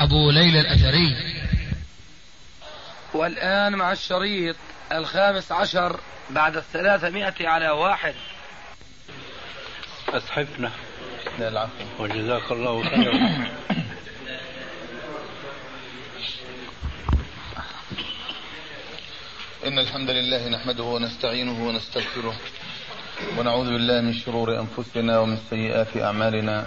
أبو ليلى الأثري. والآن مع الشريط الخامس عشر بعد الثلاثمائة على واحد. العفو وجزاك الله خيرا. إن الحمد لله نحمده ونستعينه ونستغفره ونعوذ بالله من شرور أنفسنا ومن سيئات أعمالنا.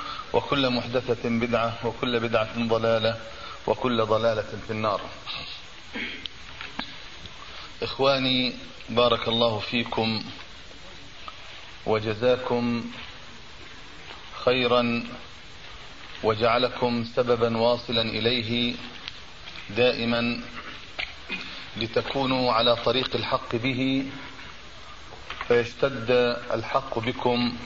وكل محدثة بدعة وكل بدعة ضلالة وكل ضلالة في النار. إخواني بارك الله فيكم وجزاكم خيرا وجعلكم سببا واصلا إليه دائما لتكونوا على طريق الحق به فيشتد الحق بكم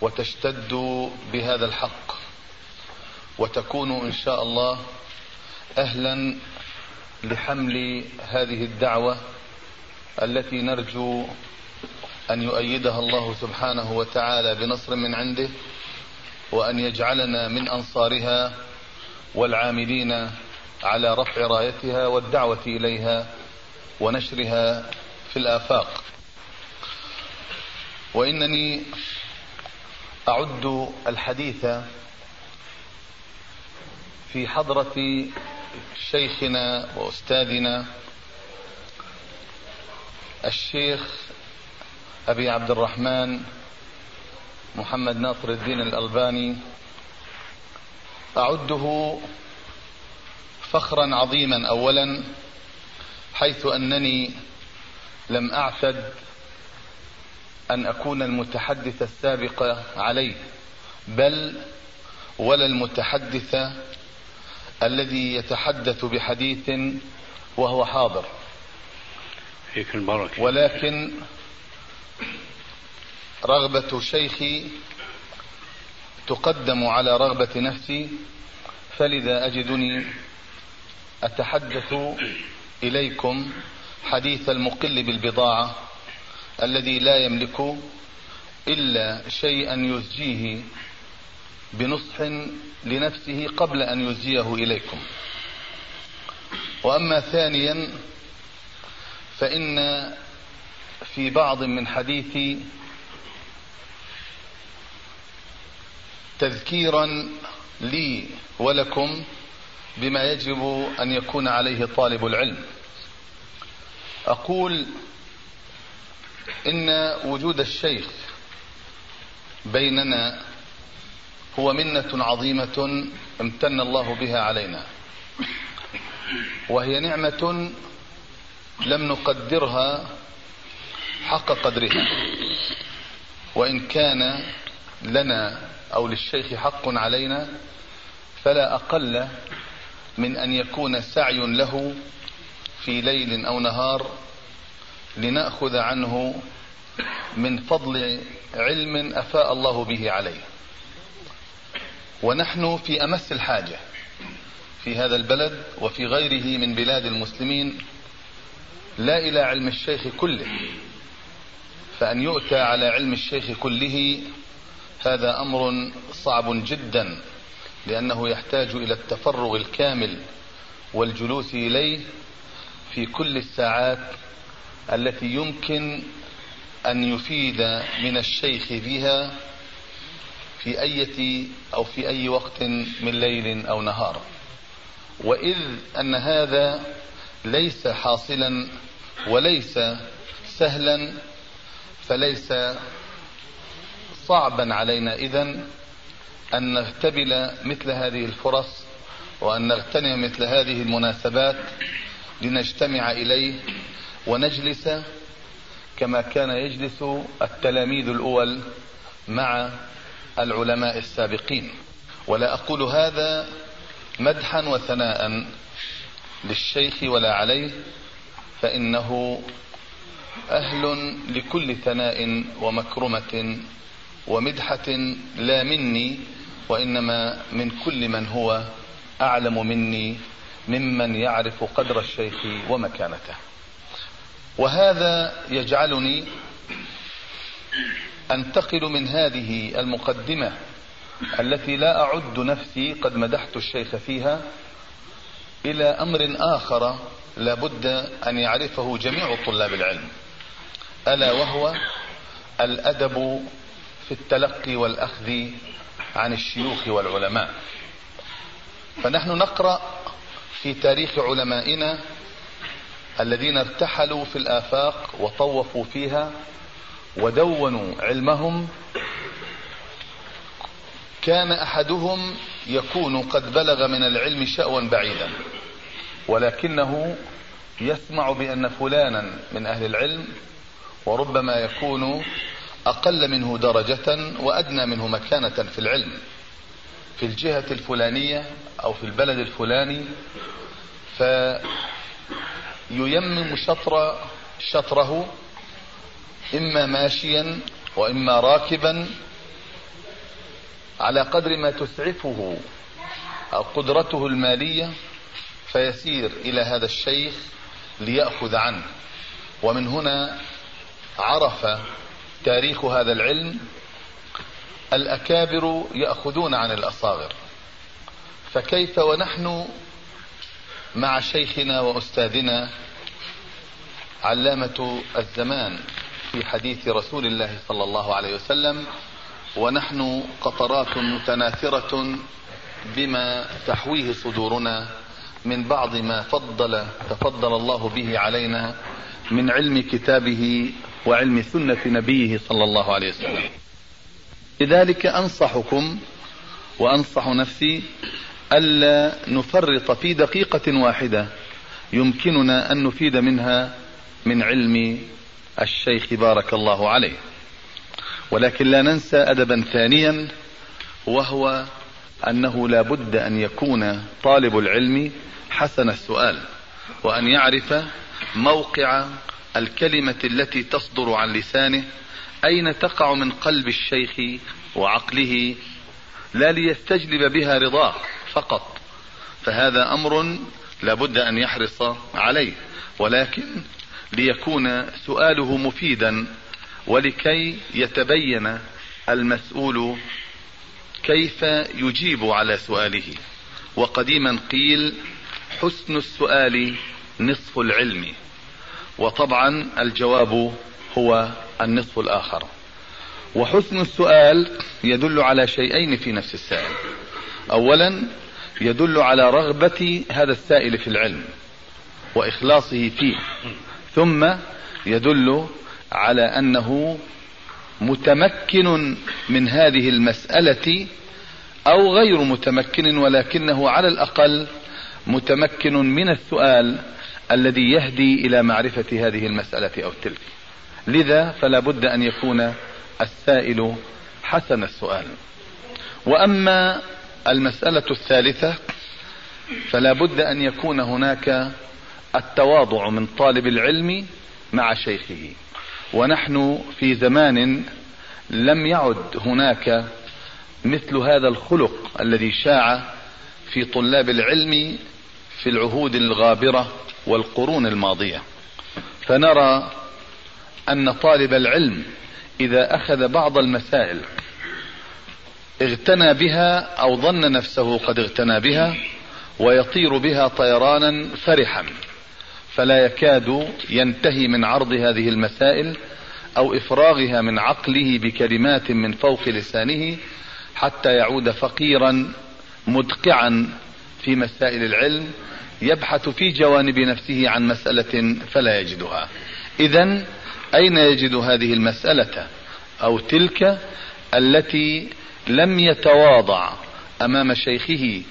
وتشتدوا بهذا الحق وتكونوا إن شاء الله أهلا لحمل هذه الدعوة التي نرجو أن يؤيدها الله سبحانه وتعالى بنصر من عنده وأن يجعلنا من أنصارها والعاملين على رفع رايتها والدعوة إليها ونشرها في الآفاق. وإنني أعد الحديث في حضرة شيخنا وأستاذنا الشيخ أبي عبد الرحمن محمد ناصر الدين الألباني. أعده فخرا عظيما أولا حيث أنني لم أعتد أن أكون المتحدث السابق عليه بل ولا المتحدث الذي يتحدث بحديث وهو حاضر. فيك البركة. ولكن رغبة شيخي تقدم على رغبة نفسي فلذا أجدني أتحدث إليكم حديث المقل بالبضاعة الذي لا يملك إلا شيئا يزجيه بنصح لنفسه قبل أن يزجيه إليكم. وأما ثانيا فإن في بعض من حديثي تذكيرا لي ولكم بما يجب أن يكون عليه طالب العلم. أقول إن وجود الشيخ بيننا هو منة عظيمة امتن الله بها علينا. وهي نعمة لم نقدرها حق قدرها. وإن كان لنا أو للشيخ حق علينا فلا أقل من أن يكون سعي له في ليل أو نهار لنأخذ عنه من فضل علم أفاء الله به عليه. ونحن في أمس الحاجة في هذا البلد وفي غيره من بلاد المسلمين لا إلى علم الشيخ كله فأن يؤتى على علم الشيخ كله هذا أمر صعب جدا لأنه يحتاج إلى التفرغ الكامل والجلوس إليه في كل الساعات التي يمكن أن يفيد من الشيخ بها في أي أو في أي وقت من ليل أو نهار. وإذ أن هذا ليس حاصلا وليس سهلا فليس صعبا علينا إذن أن نغتبل مثل هذه الفرص وأن نغتنم مثل هذه المناسبات لنجتمع إليه ونجلس كما كان يجلس التلاميذ الأول مع العلماء السابقين. ولا أقول هذا مدحا وثناء للشيخ ولا عليه فإنه أهل لكل ثناء ومكرمة ومدحة لا مني وإنما من كل من هو أعلم مني ممن يعرف قدر الشيخ ومكانته. وهذا يجعلني أنتقل من هذه المقدمة التي لا أعد نفسي قد مدحت الشيخ فيها إلى أمر آخر لا بد أن يعرفه جميع طلاب العلم ألا وهو الأدب في التلقي والأخذ عن الشيوخ والعلماء. فنحن نقرأ في تاريخ علمائنا الذين ارتحلوا في الآفاق وطوفوا فيها ودونوا علمهم كان أحدهم يكون قد بلغ من العلم شأوا بعيدا ولكنه يسمع بأن فلانا من أهل العلم وربما يكون أقل منه درجة وأدنى منه مكانة في العلم في الجهة الفلانية أو في البلد الفلاني. فييمم شطر شطره إما ماشيا وإما راكبا على قدر ما تسعفه قدرته المالية فيسير إلى هذا الشيخ ليأخذ عنه. ومن هنا عرف تاريخ هذا العلم الأكابر يأخذون عن الأصاغر. فكيف ونحن مع شيخنا وأستاذنا علامة الزمان في حديث رسول الله صلى الله عليه وسلم ونحن قطرات متناثرة بما تحويه صدورنا من بعض ما فضل تفضل الله به علينا من علم كتابه وعلم سنة نبيه صلى الله عليه وسلم. لذلك أنصحكم وأنصح نفسي ألا نفرط في دقيقة واحدة. يمكننا أن نفيد منها من علم الشيخ بارك الله عليه. ولكن لا ننسى أدبا ثانيا وهو أنه لا بد أن يكون طالب العلم حسن السؤال وأن يعرف موقع الكلمة التي تصدر عن لسانه أين تقع من قلب الشيخ وعقله لا ليستجلب بها رضاه. فقط. فهذا أمر لابد أن يحرص عليه. ولكن ليكون سؤاله مفيدا ولكي يتبين المسؤول كيف يجيب على سؤاله. وقديما قيل حسن السؤال نصف العلم. وطبعا الجواب هو النصف الآخر. وحسن السؤال يدل على شيئين في نفس السائل أولا يدل على رغبة هذا السائل في العلم وإخلاصه فيه. ثم يدل على أنه متمكن من هذه المسألة أو غير متمكن ولكنه على الأقل متمكن من السؤال الذي يهدي إلى معرفة هذه المسألة أو تلك. لذا فلا بد أن يكون السائل حسن السؤال. وأما المسألة الثالثة فلا بد أن يكون هناك التواضع من طالب العلم مع شيخه. ونحن في زمان لم يعد هناك مثل هذا الخلق الذي شاع في طلاب العلم في العهود الغابرة والقرون الماضية. فنرى أن طالب العلم إذا أخذ بعض المسائل اغتنى بها أو ظن نفسه قد اغتنى بها ويطير بها طيرانا فرحا فلا يكاد ينتهي من عرض هذه المسائل أو إفراغها من عقله بكلمات من فوق لسانه حتى يعود فقيرا مدقعا في مسائل العلم يبحث في جوانب نفسه عن مسألة فلا يجدها. إذا أين يجد هذه المسألة أو تلك التي لم يتواضع أمام شيخه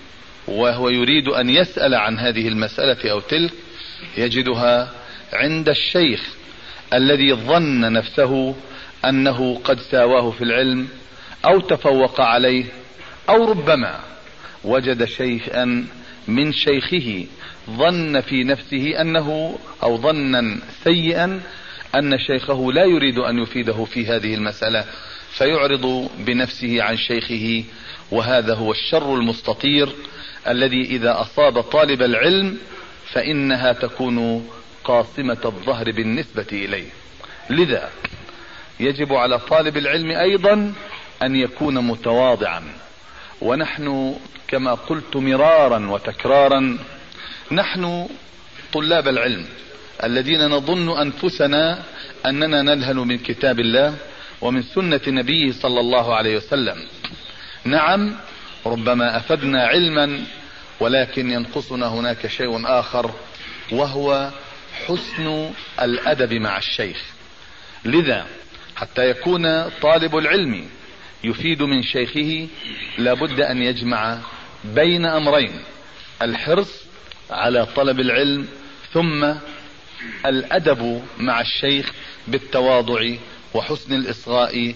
وهو يريد أن يسأل عن هذه المسألة أو تلك يجدها عند الشيخ الذي ظن نفسه أنه قد ساواه في العلم أو تفوق عليه أو ربما وجد شيئا من شيخه ظن في نفسه أنه أو ظنا سيئا أن شيخه لا يريد أن يفيده في هذه المسألة. فيعرض بنفسه عن شيخه وهذا هو الشر المستطير الذي إذا أصاب طالب العلم فإنها تكون قاصمة الظهر بالنسبة إليه. لذا يجب على طالب العلم أيضا أن يكون متواضعا. ونحن كما قلت مرارا وتكرارا نحن طلاب العلم الذين نظن أنفسنا أننا نلهن من كتاب الله ومن سنة نبيه صلى الله عليه وسلم. نعم ربما أفدنا علما ولكن ينقصنا هناك شيء آخر وهو حسن الأدب مع الشيخ. لذا حتى يكون طالب العلم يفيد من شيخه لابد أن يجمع بين أمرين. الحرص على طلب العلم ثم الأدب مع الشيخ بالتواضع وحسن الإصغاء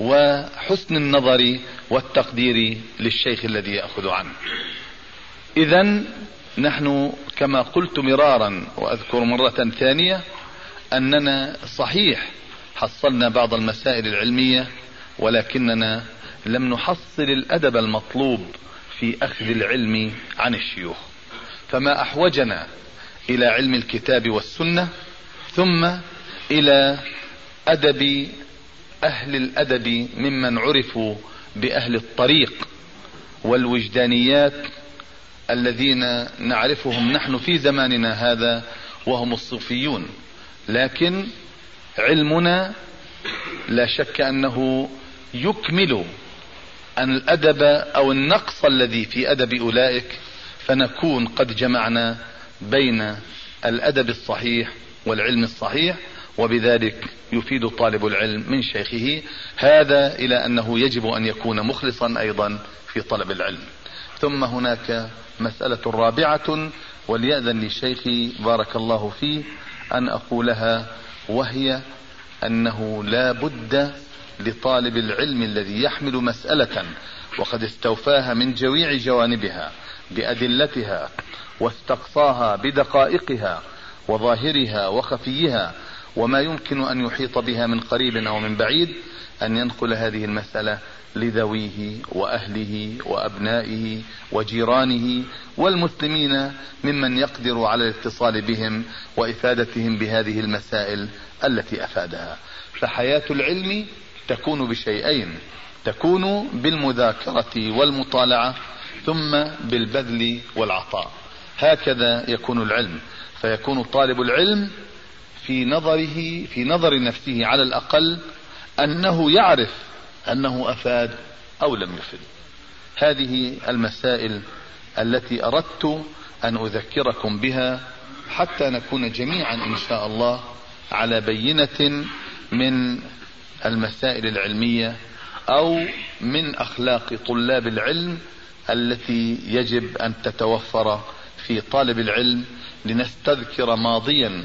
وحسن النظر والتقدير للشيخ الذي يأخذ عنه. إذا نحن كما قلت مرارا وأذكر مرة ثانية أننا صحيح حصلنا بعض المسائل العلمية ولكننا لم نحصل الأدب المطلوب في أخذ العلم عن الشيوخ. فما أحوجنا إلى علم الكتاب والسنة ثم إلى أدب أهل الأدب ممن عرفوا بأهل الطريق والوجدانيات الذين نعرفهم نحن في زماننا هذا وهم الصوفيون. لكن علمنا لا شك أنه يكمل أن الأدب أو النقص الذي في أدب أولئك فنكون قد جمعنا بين الأدب الصحيح والعلم الصحيح وبذلك يفيد طالب العلم من شيخه هذا إلى أنه يجب أن يكون مخلصا أيضا في طلب العلم. ثم هناك مسألة رابعة وليأذن لشيخي بارك الله فيه أن أقولها وهي أنه لا بد لطالب العلم الذي يحمل مسألة وقد استوفاها من جميع جوانبها بأدلتها واستقصاها بدقائقها وظاهرها وخفيها وما يمكن أن يحيط بها من قريب أو من بعيد أن ينقل هذه المسألة لذويه وأهله وأبنائه وجيرانه والمسلمين ممن يقدر على الاتصال بهم وإفادتهم بهذه المسائل التي أفادها. فحياة العلم تكون بشيئين تكون بالمذاكرة والمطالعة ثم بالبذل والعطاء. هكذا يكون العلم. فيكون طالب العلم في نظره في نظر نفسه على الأقل أنه يعرف أنه أفاد أو لم يفد. هذه المسائل التي أردت أن أذكركم بها حتى نكون جميعا إن شاء الله على بينة من المسائل العلمية أو من أخلاق طلاب العلم التي يجب أن تتوفر في طالب العلم لنستذكر ماضيا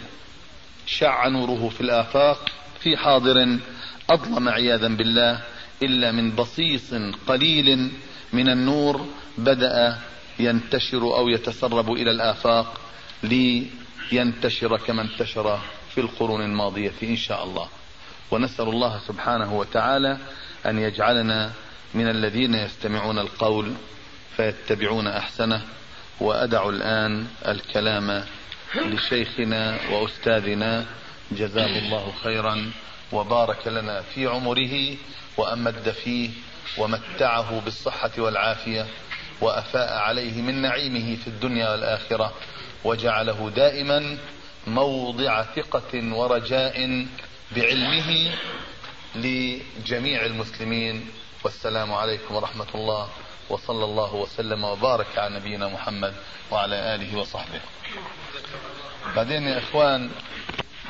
شع نوره في الآفاق في حاضر أظلم عياذا بالله إلا من بصيص قليل من النور بدأ ينتشر أو يتسرب إلى الآفاق لينتشر كما انتشر في القرون الماضية إن شاء الله. ونسأل الله سبحانه وتعالى أن يجعلنا من الذين يستمعون القول فيتبعون أحسنه. وأدع الآن الكلام لشيخنا وأستاذنا جزاه الله خيرا وبارك لنا في عمره وأمد فيه ومتعه بالصحة والعافية وأفاء عليه من نعيمه في الدنيا والآخرة وجعله دائما موضع ثقة ورجاء بعلمه لجميع المسلمين. والسلام عليكم ورحمة الله وصلى الله وسلم وبارك على نبينا محمد وعلى آله وصحبه. بعدين يا إخوان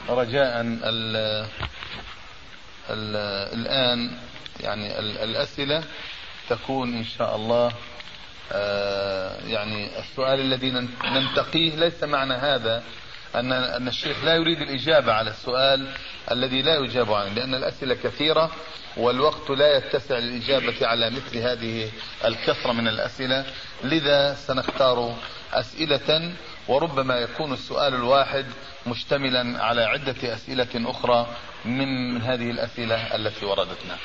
رجاء ال ال الآن يعني الأسئلة تكون إن شاء الله آه، يعني السؤال الذي ننتقيه ليس معنى هذا أن أن الشيخ لا يريد الإجابة على السؤال الذي لا يجاب عنه لأن الأسئلة كثيرة والوقت لا يتسع للإجابة على مثل هذه الكثرة من الأسئلة لذا سنختار أسئلة وربما يكون السؤال الواحد مشتملا على عدة أسئلة أخرى من هذه الأسئلة التي وردتنا.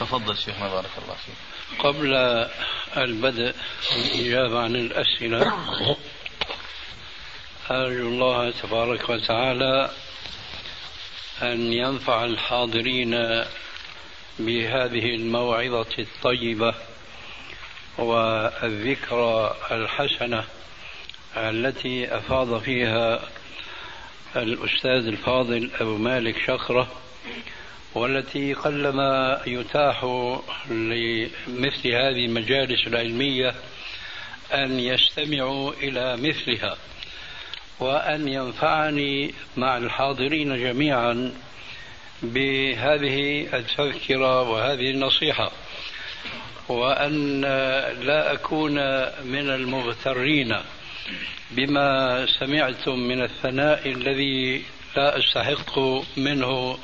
تفضل شيخنا بارك الله فيك. قبل البدء الإجابة عن الأسئلة أرجو الله تبارك وتعالى أن ينفع الحاضرين بهذه الموعظة الطيبة والذكرى الحسنة التي أفاض فيها الأستاذ الفاضل أبو مالك شخرة والتي قلما يتاح لمثل هذه المجالس العلمية أن يستمعوا إلى مثلها وأن ينفعني مع الحاضرين جميعا بهذه التذكرة وهذه النصيحة وأن لا أكون من المغترين. بما سمعتم من الثناء الذي لا أستحق منه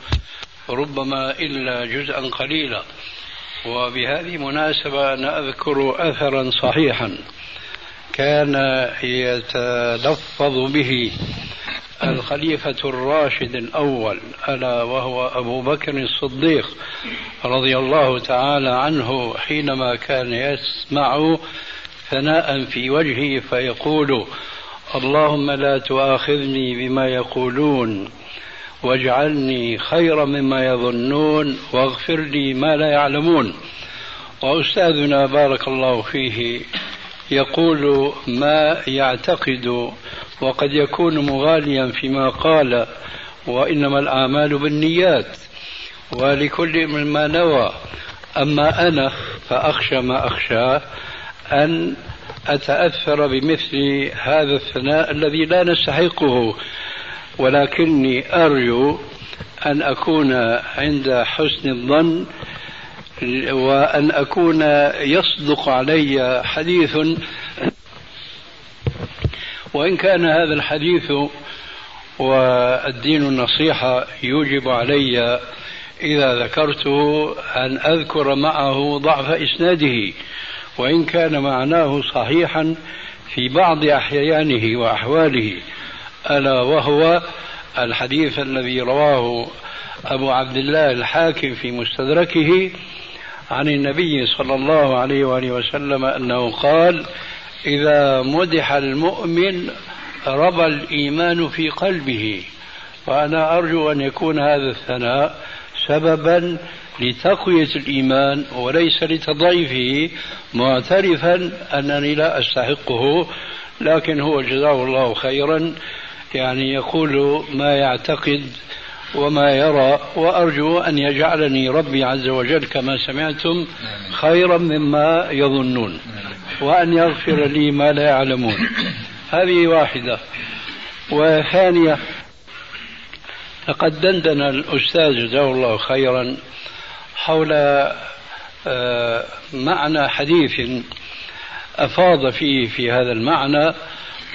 ربما إلا جزءا قليلا. وبهذه المناسبة أنا أذكر أثرا صحيحا كان يتلفظ به الخليفة الراشد الأول ألا وهو أبو بكر الصديق رضي الله تعالى عنه حينما كان يسمع ثناء في وجهه فيقول اللهم لا تؤاخذني بما يقولون واجعلني خيرا مما يظنون واغفر لي ما لا يعلمون. وأستاذنا بارك الله فيه يقول ما يعتقد وقد يكون مغاليا فيما قال وإنما الأعمال بالنيات ولكل من ما نوى أما أنا فأخشى ما أخشاه أن أتأثر بمثل هذا الثناء الذي لا نستحقه ولكني أرجو أن أكون عند حسن الظن وأن أكون يصدق علي حديث. وإن كان هذا الحديث والدين النصيحة يوجب علي إذا ذكرته أن أذكر معه ضعف إسناده. وإن كان معناه صحيحا في بعض أحيانه وأحواله ألا وهو الحديث الذي رواه أبو عبد الله الحاكم في مستدركه عن النبي صلى الله عليه وآله وسلم أنه قال إذا مدح المؤمن ربى الإيمان في قلبه وأنا أرجو أن يكون هذا الثناء سببا لتقوية الإيمان وليس لتضعيفه معترفا أنني لا أستحقه لكن هو جزاه الله خيرا. يعني يقول ما يعتقد وما يرى وأرجو أن يجعلني ربي عز وجل كما سمعتم خيرا مما يظنون وأن يغفر لي ما لا يعلمون. هذه واحدة. وثانية لقد دندن الأستاذ جزاه الله خيرا. حول آه، معنى حديث أفاض فيه في هذا المعنى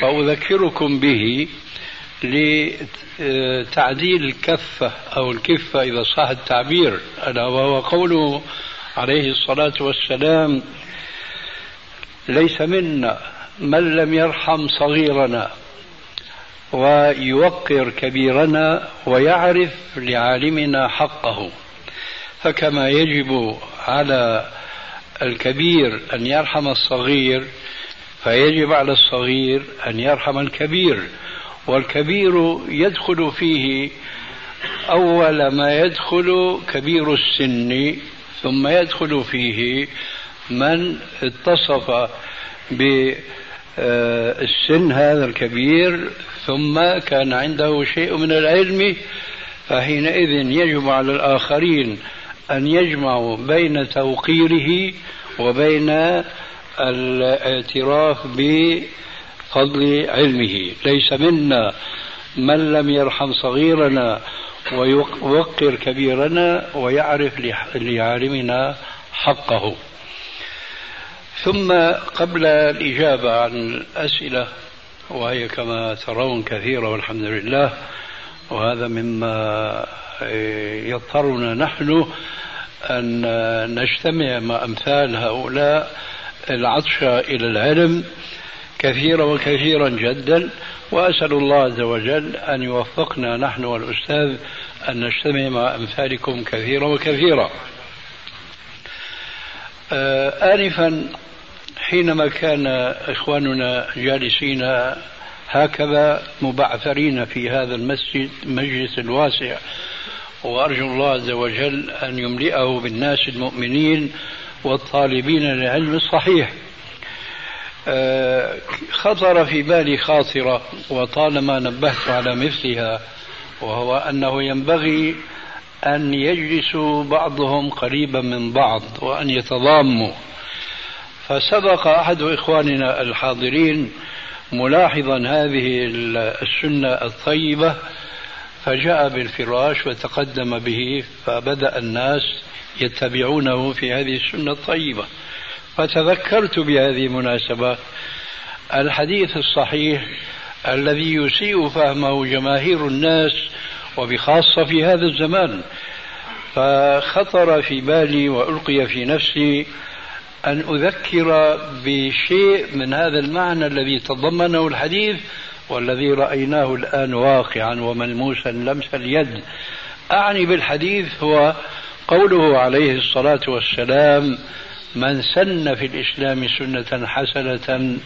وأذكركم به لتعديل الكفة أو الكفة إذا صح التعبير. ألا وهو قوله عليه الصلاة والسلام ليس منا من لم يرحم صغيرنا ويوقر كبيرنا ويعرف لعالمنا حقه. فكما يجب على الكبير أن يرحم الصغير فيجب على الصغير أن يرحم الكبير. والكبير يدخل فيه أول ما يدخل كبير السن ثم يدخل فيه من اتصف بالسن هذا الكبير ثم كان عنده شيء من العلم فحينئذ يجب على الآخرين أن يجمعوا بين توقيره وبين الاعتراف بفضل علمه. ليس منا من لم يرحم صغيرنا ويوقر كبيرنا ويعرف لعالمنا حقه. ثم قبل الإجابة عن الأسئلة وهي كما ترون كثيرة والحمد لله وهذا مما يضطرنا نحن أن نجتمع مع أمثال هؤلاء العطشة إلى العلم كثيرا وكثيرا جدا وأسأل الله عز وجل أن يوفقنا نحن والأستاذ أن نجتمع مع أمثالكم كثيرا وكثيرا. آه، آنفا حينما كان إخواننا جالسين هكذا مبعثرين في هذا المسجد المجلس الواسع وأرجو الله عز وجل أن يملئه بالناس المؤمنين والطالبين للعلم الصحيح. آه، خطر في بالي خاطرة وطالما نبهت على مثلها وهو أنه ينبغي أن يجلسوا بعضهم قريبا من بعض وأن يتضاموا فسبق أحد إخواننا الحاضرين ملاحظا هذه السنة الطيبة فجاء بالفراش وتقدم به فبدأ الناس يتبعونه في هذه السنة الطيبة. فتذكرت بهذه المناسبة الحديث الصحيح الذي يسيء فهمه جماهير الناس وبخاصة في هذا الزمان. فخطر في بالي وألقي في نفسي أن أذكر بشيء من هذا المعنى الذي تضمنه الحديث والذي رأيناه الآن واقعا وملموسا لمس اليد. أعني بالحديث هو قوله عليه الصلاة والسلام من سن في الإسلام سنة حسنة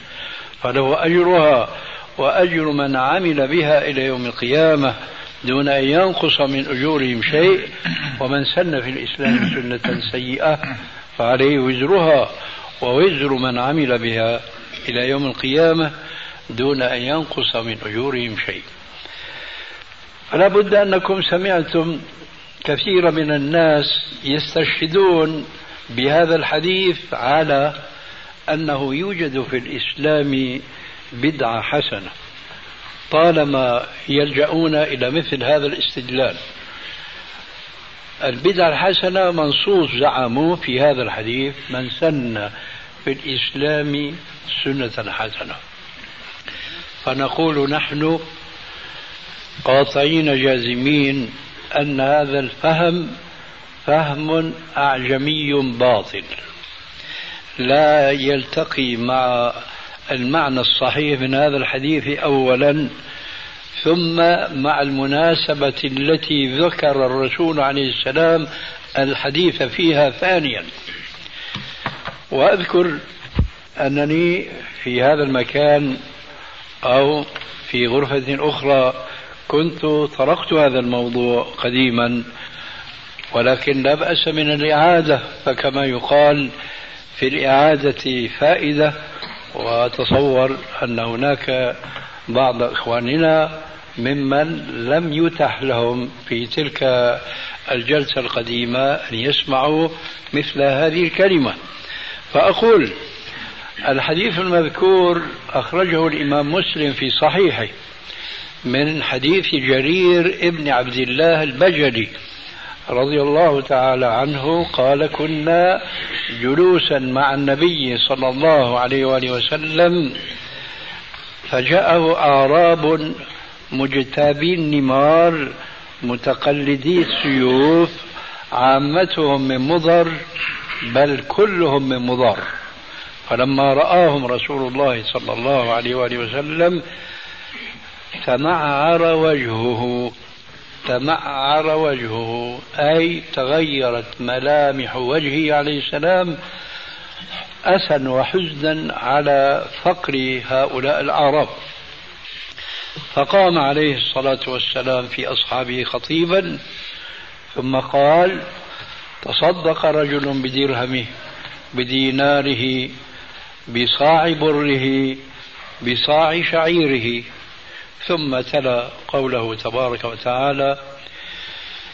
فله أجرها وأجر من عمل بها إلى يوم القيامة دون أن ينقص من أجورهم شيء ومن سن في الإسلام سنة سيئة فعليه وزرها ووزر من عمل بها إلى يوم القيامة دون أن ينقص من أجورهم شيء. فلا بد أنكم سمعتم كثير من الناس يستشهدون بهذا الحديث على أنه يوجد في الإسلام بدعة حسنة طالما يلجؤون إلى مثل هذا الاستدلال. البدعة الحسنة منصوص زعموا في هذا الحديث من سن في الإسلام سنة حسنة. فنقول نحن قاطعين جازمين أن هذا الفهم فهم أعجمي باطل. لا يلتقي مع المعنى الصحيح من هذا الحديث أولا ثم مع المناسبة التي ذكر الرسول عليه السلام الحديث فيها ثانيا. وأذكر أنني في هذا المكان أو في غرفة أخرى كنت طرقت هذا الموضوع قديما ولكن لا بأس من الإعادة فكما يقال في الإعادة فائدة وأتصور أن هناك بعض إخواننا ممن لم يتح لهم في تلك الجلسة القديمة أن يسمعوا مثل هذه الكلمة. فأقول الحديث المذكور أخرجه الإمام مسلم في صحيحه من حديث جرير ابن عبد الله البجلي رضي الله تعالى عنه قال كنا جلوسا مع النبي صلى الله عليه وآله وسلم فجاءه أعراب مجتابي النمار متقلدي السيوف عامتهم من مضر بل كلهم من مضر. فلما رآهم رسول الله صلى الله عليه وآله وسلم تمعر وجهه تمعر وجهه أي تغيرت ملامح وجهه عليه السلام أسا وحزنا على فقر هؤلاء الأعراب. فقام عليه الصلاة والسلام في أصحابه خطيبا ثم قال تصدق رجل بدرهمه بديناره بصاع بره بصاع شعيره. ثم تلا قوله تبارك وتعالى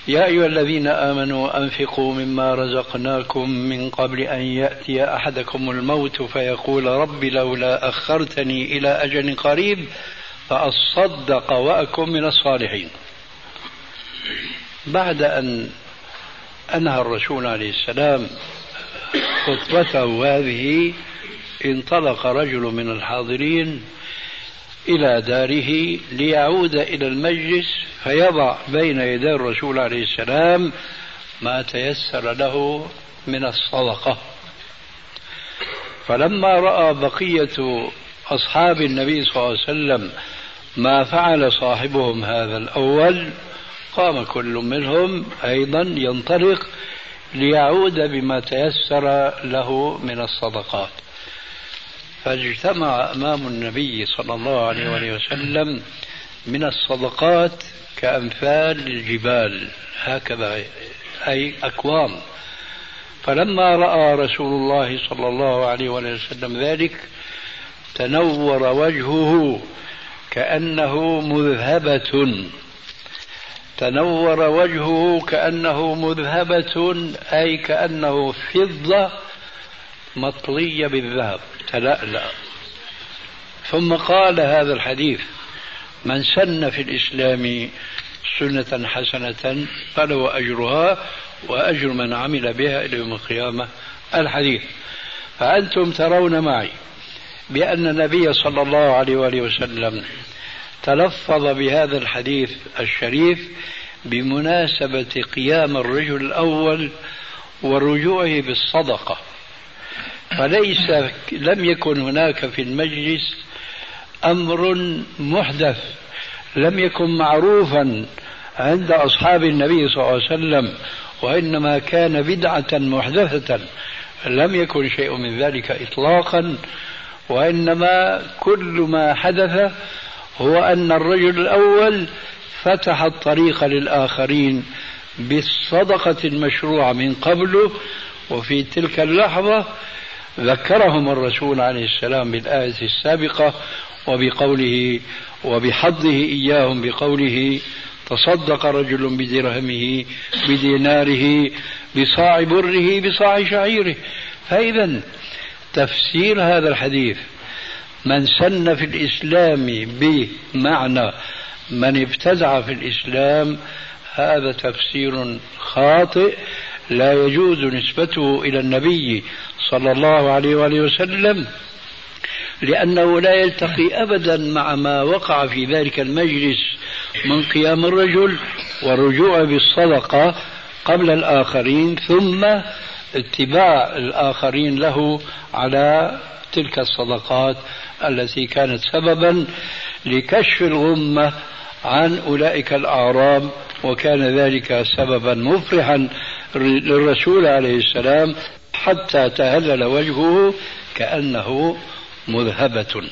يا أيها الذين آمنوا أنفقوا مما رزقناكم من قبل أن يأتي أحدكم الموت فيقول رب لولا أخرتني إلى أجل قريب فأصدق وأكن من الصالحين. بعد أن أنهى الرسول عليه السلام خطبته هذه انطلق رجل من الحاضرين إلى داره ليعود إلى المجلس فيضع بين يدي الرسول عليه السلام ما تيسر له من الصدقة. فلما رأى بقية أصحاب النبي صلى الله عليه وسلم ما فعل صاحبهم هذا الأول قام كل منهم أيضا ينطلق ليعود بما تيسر له من الصدقات. فاجتمع أمام النبي صلى الله عليه وسلم من الصدقات كأمثال الجبال. هكذا أي أكوام فلما رأى رسول الله صلى الله عليه وسلم ذلك تنور وجهه كأنه مذهبة. تنور وجهه كأنه مذهبة أي كأنه فضة مطلية بالذهب. تلألأ ثم قال هذا الحديث من سن في الإسلام سنة حسنة فله أجرها وأجر من عمل بها إلى يوم القيامة. الحديث فأنتم ترون معي بأن النبي صلى الله عليه وآله وسلم تلفظ بهذا الحديث الشريف بمناسبة قيام الرجل الأول ورجوعه بالصدقة. فليس لم يكن هناك في المجلس أمر محدث لم يكن معروفا عند أصحاب النبي صلى الله عليه وسلم وإنما كان بدعة محدثة. لم يكن شيء من ذلك اطلاقا وإنما كل ما حدث هو أن الرجل الأول فتح الطريق للآخرين بالصدقة المشروعة من قبله وفي تلك اللحظة ذكرهم الرسول عليه السلام بالآية السابقة وبقوله وبحظه إياهم بقوله تصدق رجل بدرهمه بديناره بصاع بره بصاع شعيره. فإذا تفسير هذا الحديث من سن في الإسلام بمعنى من ابتدع في الإسلام هذا تفسير خاطئ لا يجوز نسبته إلى النبي صلى الله عليه وآله وسلم لأنه لا يلتقي أبدا مع ما وقع في ذلك المجلس من قيام الرجل والرجوع بالصدقة قبل الآخرين ثم اتباع الآخرين له على تلك الصدقات التي كانت سببا لكشف الغمة عن أولئك الأعراب وكان ذلك سببا مفرحا للرسول عليه السلام حتى تهلل وجهه كأنه مذهبة.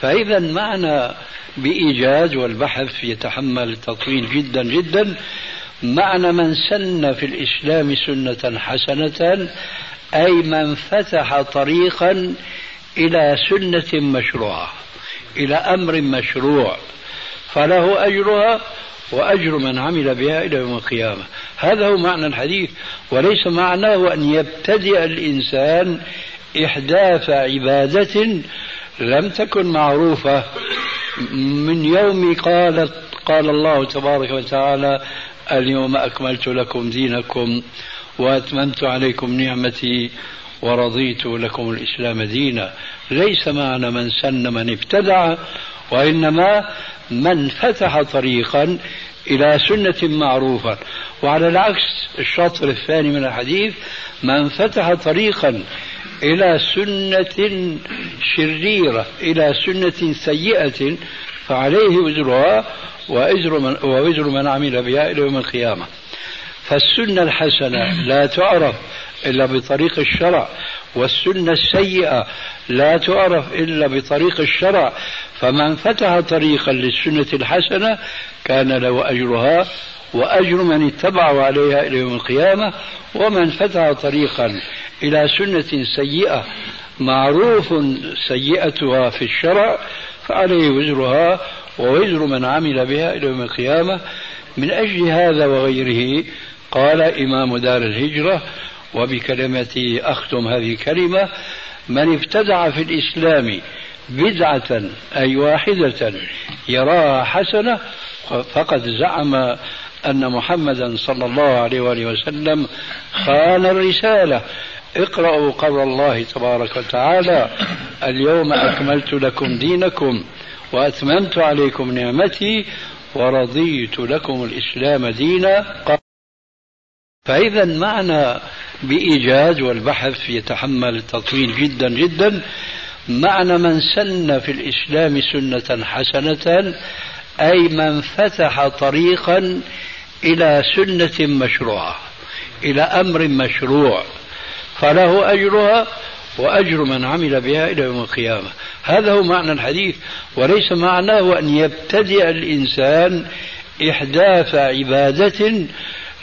فإذا معنى بإيجاز والبحث يتحمل التطويل جدا جدا معنى من سن في الإسلام سنة حسنة أي من فتح طريقا إلى سنة مشروعة إلى أمر مشروع فله أجرها وأجر من عمل بها إلى يوم القيامة. هذا هو معنى الحديث وليس معناه أن يبتدئ الإنسان إحداث عبادة لم تكن معروفة. من يوم قالت قال الله تبارك وتعالى اليوم أكملت لكم دينكم وأتممت عليكم نعمتي ورضيت لكم الإسلام دينا. ليس معنى من سن من ابتدع وإنما من فتح طريقا إلى سنة معروفة. وعلى العكس الشطر الثاني من الحديث من فتح طريقا إلى سنة شريرة إلى سنة سيئة فعليه وزرها وإزر من, ووزر من عمل بها إلى يوم القيامة. فالسنة الحسنة لا تعرف إلا بطريق الشرع والسنة السيئة لا تعرف إلا بطريق الشرع. فمن فتح طريقا للسنة الحسنة كان له أجرها وأجر من اتبعوا عليها إلى يوم القيامة. ومن فتح طريقا إلى سنة سيئة معروف سيئتها في الشرع فعليه وزرها ووزر من عمل بها إلى يوم القيامة. من أجل هذا وغيره قال إمام دار الهجرة وبكلمتي أختم هذه الكلمة من ابتدع في الإسلام بدعة أي واحدة يراها حسنة فقد زعم أن محمدا صلى الله عليه وآله وسلم خان الرسالة. اقرأوا قول الله تبارك وتعالى اليوم أكملت لكم دينكم وأتممت عليكم نعمتي ورضيت لكم الإسلام دينا. فإذا معنى بإيجاز والبحث يتحمل تطويل جدا جدا معنى من سن في الإسلام سنة حسنة أي من فتح طريقا إلى سنة مشروعة إلى أمر مشروع فله أجرها وأجر من عمل بها إلى يوم القيامة. هذا هو معنى الحديث وليس معناه أن يبتدئ الإنسان إحداث عبادة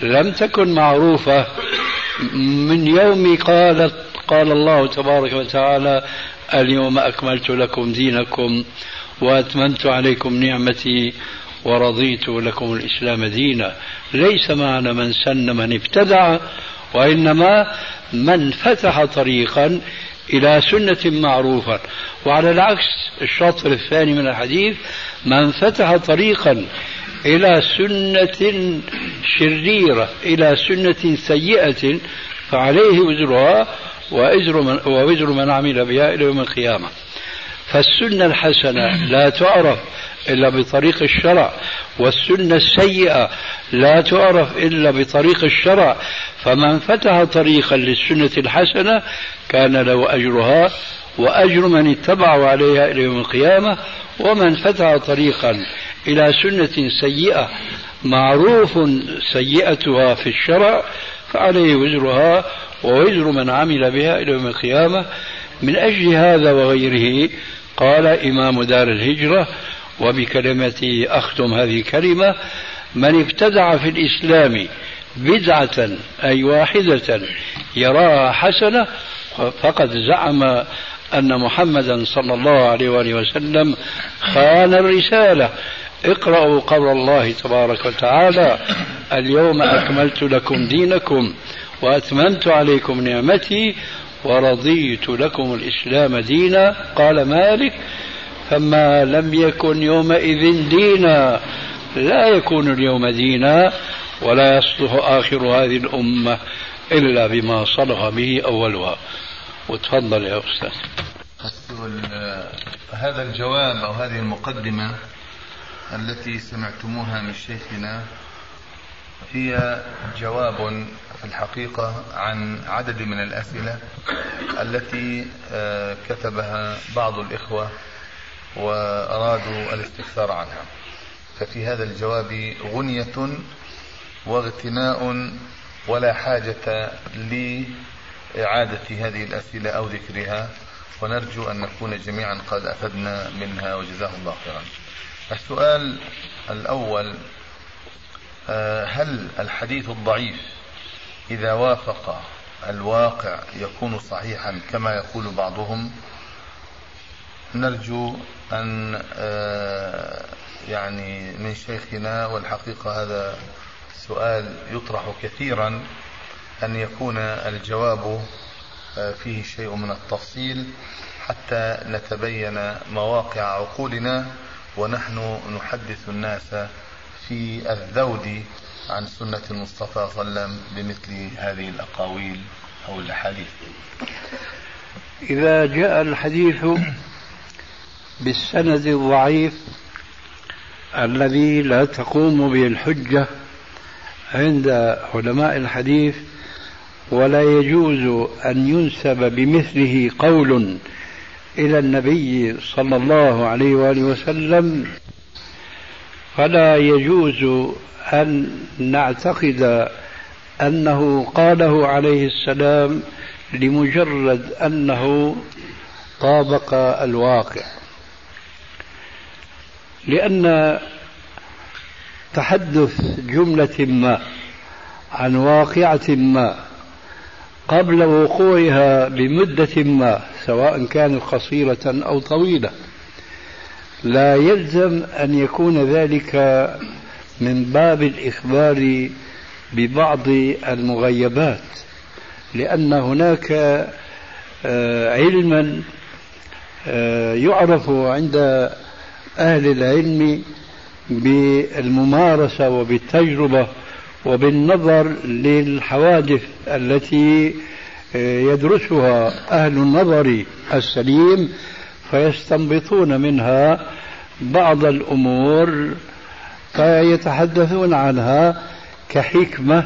لم تكن معروفة. من يوم قالت قال الله تبارك وتعالى اليوم أكملت لكم دينكم وأتممت عليكم نعمتي ورضيت لكم الإسلام دينا. ليس معنى من سن من ابتدع وإنما من فتح طريقا إلى سنة معروفة. وعلى العكس الشطر الثاني من الحديث من فتح طريقا إلى سنة شريرة إلى سنة سيئة فعليه وزرها وإزر من, ووزر من عمل بها إلى يوم القيامة. فالسنة الحسنة لا تعرف إلا بطريق الشرع والسنة السيئة لا تعرف إلا بطريق الشرع. فمن فتح طريقا للسنة الحسنة كان له أجرها وأجر من اتبعوا عليها إلى يوم القيامة ومن فتح طريقا إلى سنة سيئة معروف سيئتها في الشرع فعليه وزرها ووزر من عمل بها إلى يوم القيامة. من أجل هذا وغيره قال إمام دار الهجرة وبكلمتي أختم هذه الكلمة من ابتدع في الإسلام بدعة أي واحدة يراها حسنة فقد زعم أن محمدا صلى الله عليه وآله وسلم خان الرسالة. اقرأوا قول الله تبارك وتعالى اليوم أكملت لكم دينكم وأتممت عليكم نعمتي ورضيت لكم الإسلام دينا. قال مالك فما لم يكن يومئذ دينا لا يكون اليوم دينا ولا يصلح آخر هذه الأمة إلا بما صلح به أولها. وتفضل يا أستاذ. هذا الجواب أو هذه المقدمة التي سمعتموها من شيخنا هي جواب في الحقيقة عن عدد من الأسئلة التي آه، كتبها بعض الإخوة وأرادوا الاستفسار عنها. ففي هذا الجواب غنية واغتناء ولا حاجة لإعادة هذه الأسئلة أو ذكرها. ونرجو أن نكون جميعا قد أفدنا منها. وجزاه الله خيرا. السؤال الأول آه، هل الحديث الضعيف إذا وافق الواقع يكون صحيحا كما يقول بعضهم؟ نرجو أن آه، يعني من شيخنا والحقيقة هذا سؤال يطرح كثيرا أن يكون الجواب آه، فيه شيء من التفصيل حتى نتبين مواقع عقولنا. ونحن نحدث الناس في الذود عن سنة المصطفى صلى الله عليه وسلم بمثل هذه الأقاويل أو الأحاديث. إذا جاء الحديث بالسند الضعيف الذي لا تقوم به الحجة عند علماء الحديث ولا يجوز أن ينسب بمثله قول إلى النبي صلى الله عليه وآله وسلم فلا يجوز أن نعتقد أنه قاله عليه السلام لمجرد أنه طابق الواقع. لأن تحدث جملة ما عن واقعة ما قبل وقوعها بمدة ما سواء كانت قصيرة أو طويلة. لا يلزم أن يكون ذلك من باب الإخبار ببعض المغيبات لأن هناك آه، علما آه، يعرف عند أهل العلم بالممارسة وبالتجربة وبالنظر للحوادث التي آه، يدرسها أهل النظر السليم فيستنبطون منها بعض الأمور فيتحدثون عنها كحكمة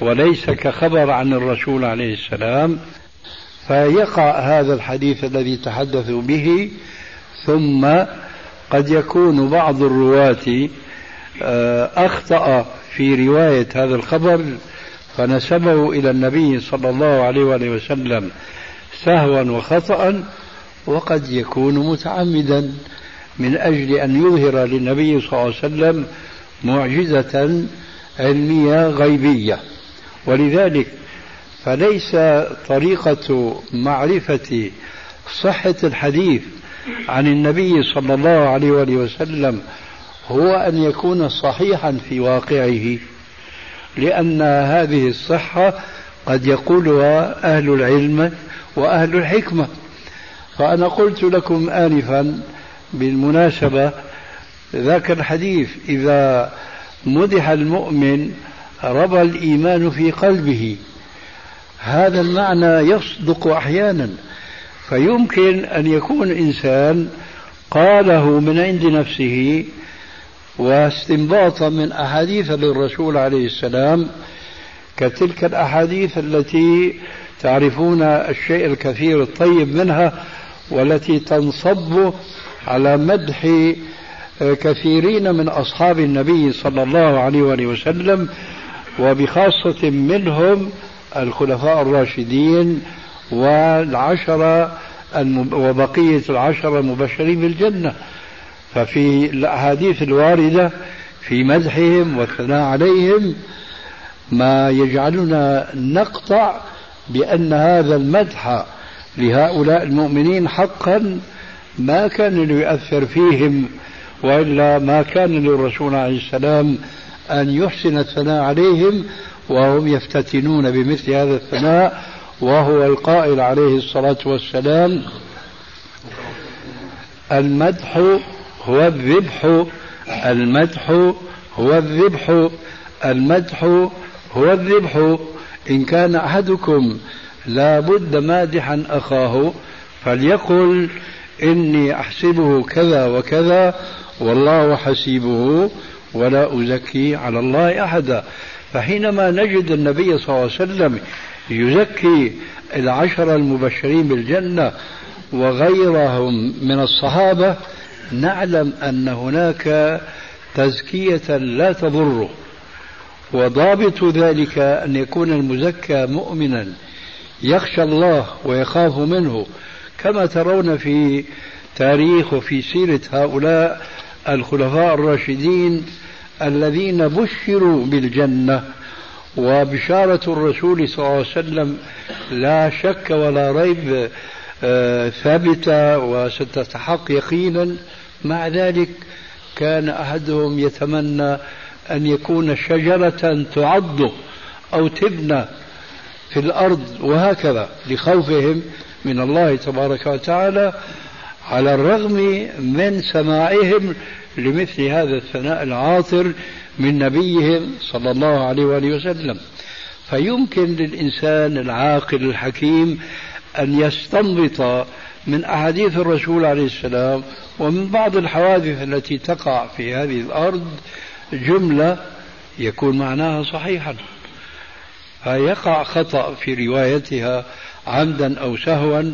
وليس كخبر عن الرسول عليه السلام. فيقع هذا الحديث الذي تحدثوا به ثم قد يكون بعض الرواة آه، أخطأ في رواية هذا الخبر فنسبه إلى النبي صلى الله عليه وآله وسلم سهوا وخطأ وقد يكون متعمدا من أجل أن يظهر للنبي صلى الله عليه وسلم معجزة علمية غيبية. ولذلك فليس طريقة معرفة صحة الحديث عن النبي صلى الله عليه وآله وسلم هو أن يكون صحيحا في واقعه لأن هذه الصحة قد يقولها أهل العلم وأهل الحكمة. فأنا قلت لكم آنفا بالمناسبة ذاك الحديث إذا مدح المؤمن ربى الإيمان في قلبه هذا المعنى يصدق أحيانا. فيمكن أن يكون إنسان قاله من عند نفسه واستنباطا من أحاديث للرسول عليه السلام كتلك الأحاديث التي تعرفون الشيء الكثير الطيب منها والتي تنصب على مدح كثيرين من أصحاب النبي صلى الله عليه وسلم وبخاصة منهم الخلفاء الراشدين والعشرة وبقية العشرة المبشرين بالجنة. ففي الأحاديث الواردة في مدحهم والثناء عليهم ما يجعلنا نقطع بأن هذا المدح لهؤلاء المؤمنين حقا ما كان ليؤثر فيهم وإلا ما كان للرسول عليه السلام أن يحسن الثناء عليهم وهم يفتتنون بمثل هذا الثناء وهو القائل عليه الصلاة والسلام المدح هو الذبح المدح هو الذبح المدح هو الذبح. إن كان أحدكم لا بد مادحا أخاه فليقل إني أحسبه كذا وكذا والله حسيبه ولا أزكي على الله أحدا. فحينما نجد النبي صلى الله عليه وسلم يزكي العشرة المبشرين بالجنة وغيرهم من الصحابة نعلم أن هناك تزكية لا تضره وضابط ذلك أن يكون المزكى مؤمنا يخشى الله ويخاف منه كما ترون في تاريخ وفي سيرة هؤلاء الخلفاء الراشدين الذين بشروا بالجنة. وبشارة الرسول صلى الله عليه وسلم لا شك ولا ريب ثابتة وستتحق يقينا. مع ذلك كان أحدهم يتمنى أن يكون شجرة تعض أو تبنى في الأرض وهكذا لخوفهم من الله تبارك وتعالى على الرغم من سماعهم لمثل هذا الثناء العاطر من نبيهم صلى الله عليه وآله وسلم. فيمكن للإنسان العاقل الحكيم أن يستنبط من أحاديث الرسول عليه السلام ومن بعض الحوادث التي تقع في هذه الأرض جملة يكون معناها صحيحا. فيقع خطأ في روايتها عمدا أو سهوا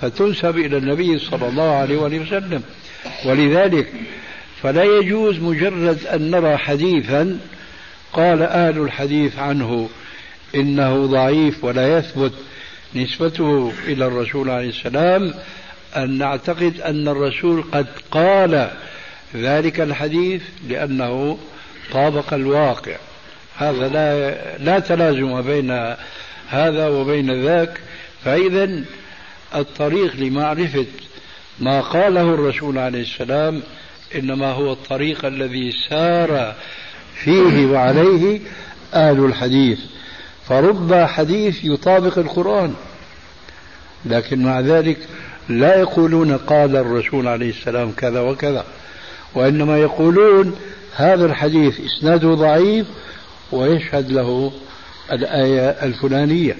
فتنسب إلى النبي صلى الله عليه وسلم. ولذلك فلا يجوز مجرد أن نرى حديثا قال أهل الحديث عنه إنه ضعيف ولا يثبت نسبته إلى الرسول عليه السلام أن نعتقد أن الرسول قد قال ذلك الحديث لأنه طابق الواقع. هذا لا لا تلازم بين هذا وبين ذاك. فإذا الطريق لمعرفة ما قاله الرسول عليه السلام إنما هو الطريق الذي سار فيه وعليه أهل الحديث. فرب حديث يطابق القرآن. لكن مع ذلك لا يقولون قال الرسول عليه السلام كذا وكذا وإنما يقولون هذا الحديث إسناده ضعيف ويشهد له الآية الفلانية.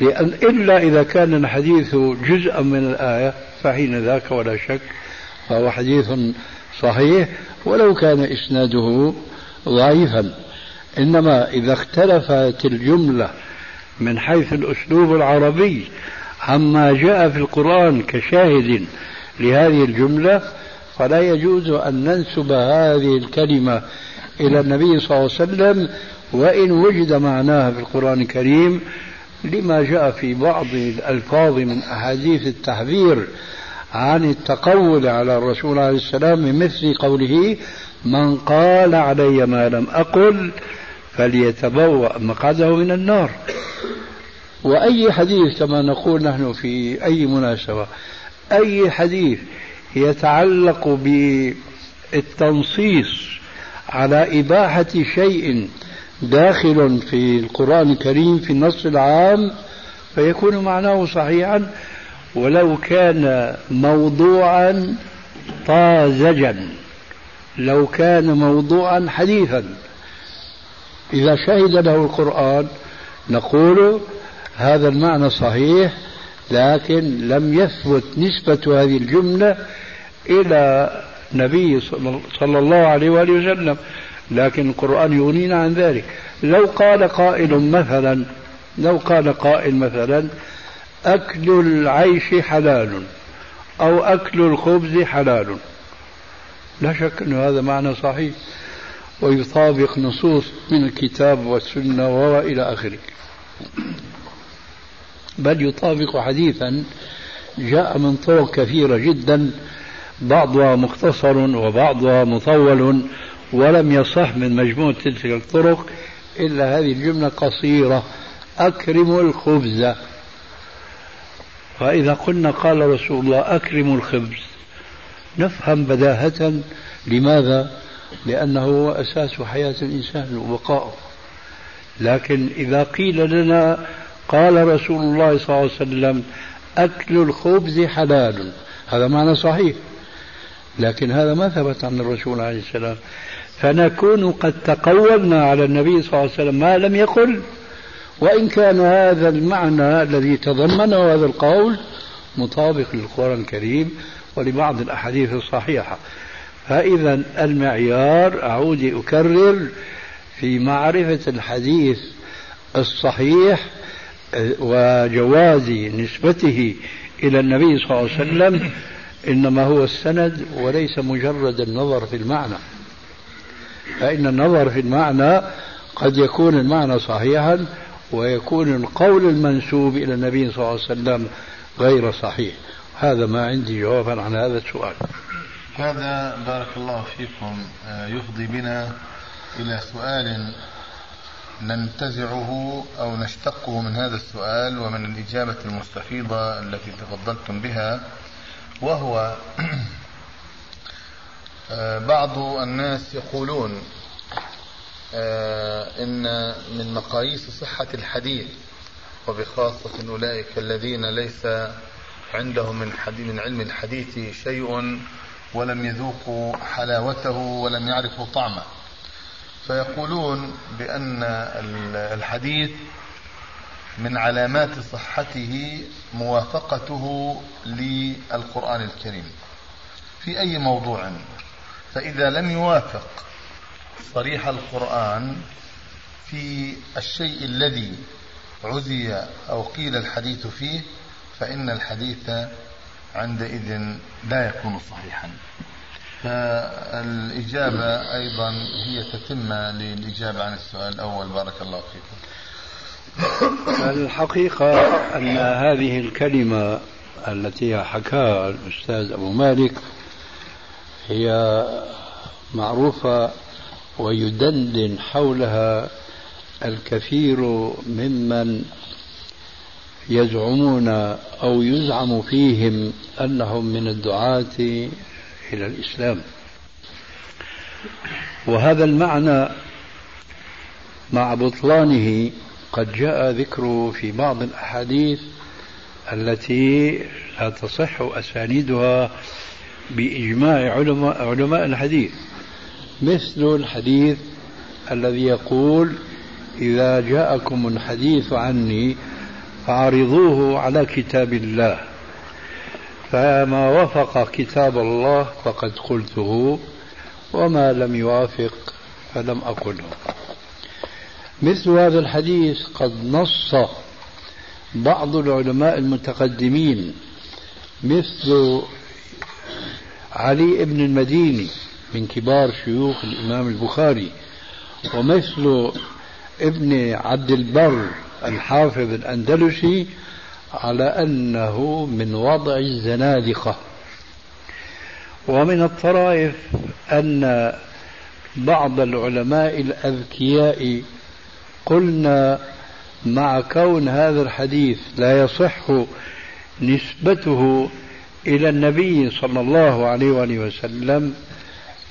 لأن إلا إذا كان الحديث جزءا من الآية فحين ذاك ولا شك فهو حديث صحيح ولو كان إسناده ضعيفا. إنما إذا اختلفت الجملة من حيث الأسلوب العربي عما جاء في القرآن كشاهد لهذه الجملة فلا يجوز أن ننسب هذه الكلمة إلى النبي صلى الله عليه وسلم وإن وجد معناها في القرآن الكريم لما جاء في بعض الألفاظ من أحاديث التحذير عن التقول على الرسول عليه السلام مثل قوله من قال علي ما لم أقل فليتبوأ مقعده من النار. وأي حديث كما نقول نحن في أي مناسبة أي حديث يتعلق بالتنصيص على إباحة شيء داخل في القرآن الكريم في النص العام فيكون معناه صحيحا ولو كان موضوعا طازجا لو كان موضوعا حديثا. إذا شهد له القرآن نقول هذا المعنى صحيح لكن لم يثبت نسبة هذه الجملة إلى نبي صلى الله عليه وآله وسلم لكن القرآن يغنينا عن ذلك. لو قال قائل مثلا لو قال قائل مثلا أكل العيش حلال أو أكل الخبز حلال. لا شك أن هذا معنى صحيح. ويطابق نصوص من الكتاب والسنة وإلى آخره بل يطابق حديثا جاء من طرق كثيرة جدا بعضها مختصر وبعضها مطول ولم يصح من مجموع تلك الطرق إلا هذه الجملة قصيرة أكرم الخبز فإذا قلنا قال رسول الله أكرم الخبز نفهم بداهة لماذا؟ لأنه هو أساس حياة الإنسان وبقائه لكن إذا قيل لنا قال رسول الله صلى الله عليه وسلم أكل الخبز حلال. هذا معنى صحيح. لكن هذا ما ثبت عن الرسول عليه السلام فنكون قد تقولنا على النبي صلى الله عليه وسلم ما لم يقل. وإن كان هذا المعنى الذي تضمنه هذا القول مطابق للقرآن الكريم ولبعض الأحاديث الصحيحة. فإذا المعيار أعود أكرر في معرفة الحديث الصحيح وجواز نسبته إلى النبي صلى الله عليه وسلم إنما هو السند وليس مجرد النظر في المعنى. فإن النظر في المعنى قد يكون المعنى صحيحا ويكون القول المنسوب إلى النبي صلى الله عليه وسلم غير صحيح. هذا ما عندي جوابا عن هذا السؤال. هذا بارك الله فيكم آه، يفضي بنا إلى سؤال ننتزعه أو نشتقه من هذا السؤال ومن الإجابة المستفيضة التي تفضلتم بها وهو آه، بعض الناس يقولون آه، إن من مقاييس صحة الحديث وبخاصة أولئك الذين ليس عندهم من, من علم الحديث شيء ولم يذوقوا حلاوته ولم يعرفوا طعمه. فيقولون بأن الحديث من علامات صحته موافقته للقرآن الكريم. في أي موضوع؟ فإذا لم يوافق صريح القرآن في الشيء الذي عزي أو قيل الحديث فيه فإن الحديث عندئذ لا يكون صحيحا. فالإجابة أيضا هي تتمة للإجابة عن السؤال الأول. بارك الله فيكم الحقيقة أن هذه الكلمة التي حكاها الأستاذ أبو مالك هي معروفة ويدندن حولها الكثير ممن يزعمون أو يزعم فيهم أنهم من الدعاة إلى الإسلام. وهذا المعنى مع بطلانه قد جاء ذكره في بعض الأحاديث التي لا تصح أسانيدها بإجماع علماء, علماء الحديث. مثل الحديث الذي يقول إذا جاءكم الحديث عني فعرضوه على كتاب الله. فما وافق كتاب الله فقد قلته وما لم يوافق فلم أقله. مثل هذا الحديث قد نص بعض العلماء المتقدمين مثل علي بن المديني من كبار شيوخ الإمام البخاري ومثل ابن عبد البر الحافظ الأندلسي على أنه من وضع الزنادقة. ومن الطرائف أن بعض العلماء الأذكياء قلنا مع كون هذا الحديث لا يصح نسبته إلى النبي صلى الله عليه وآله وسلم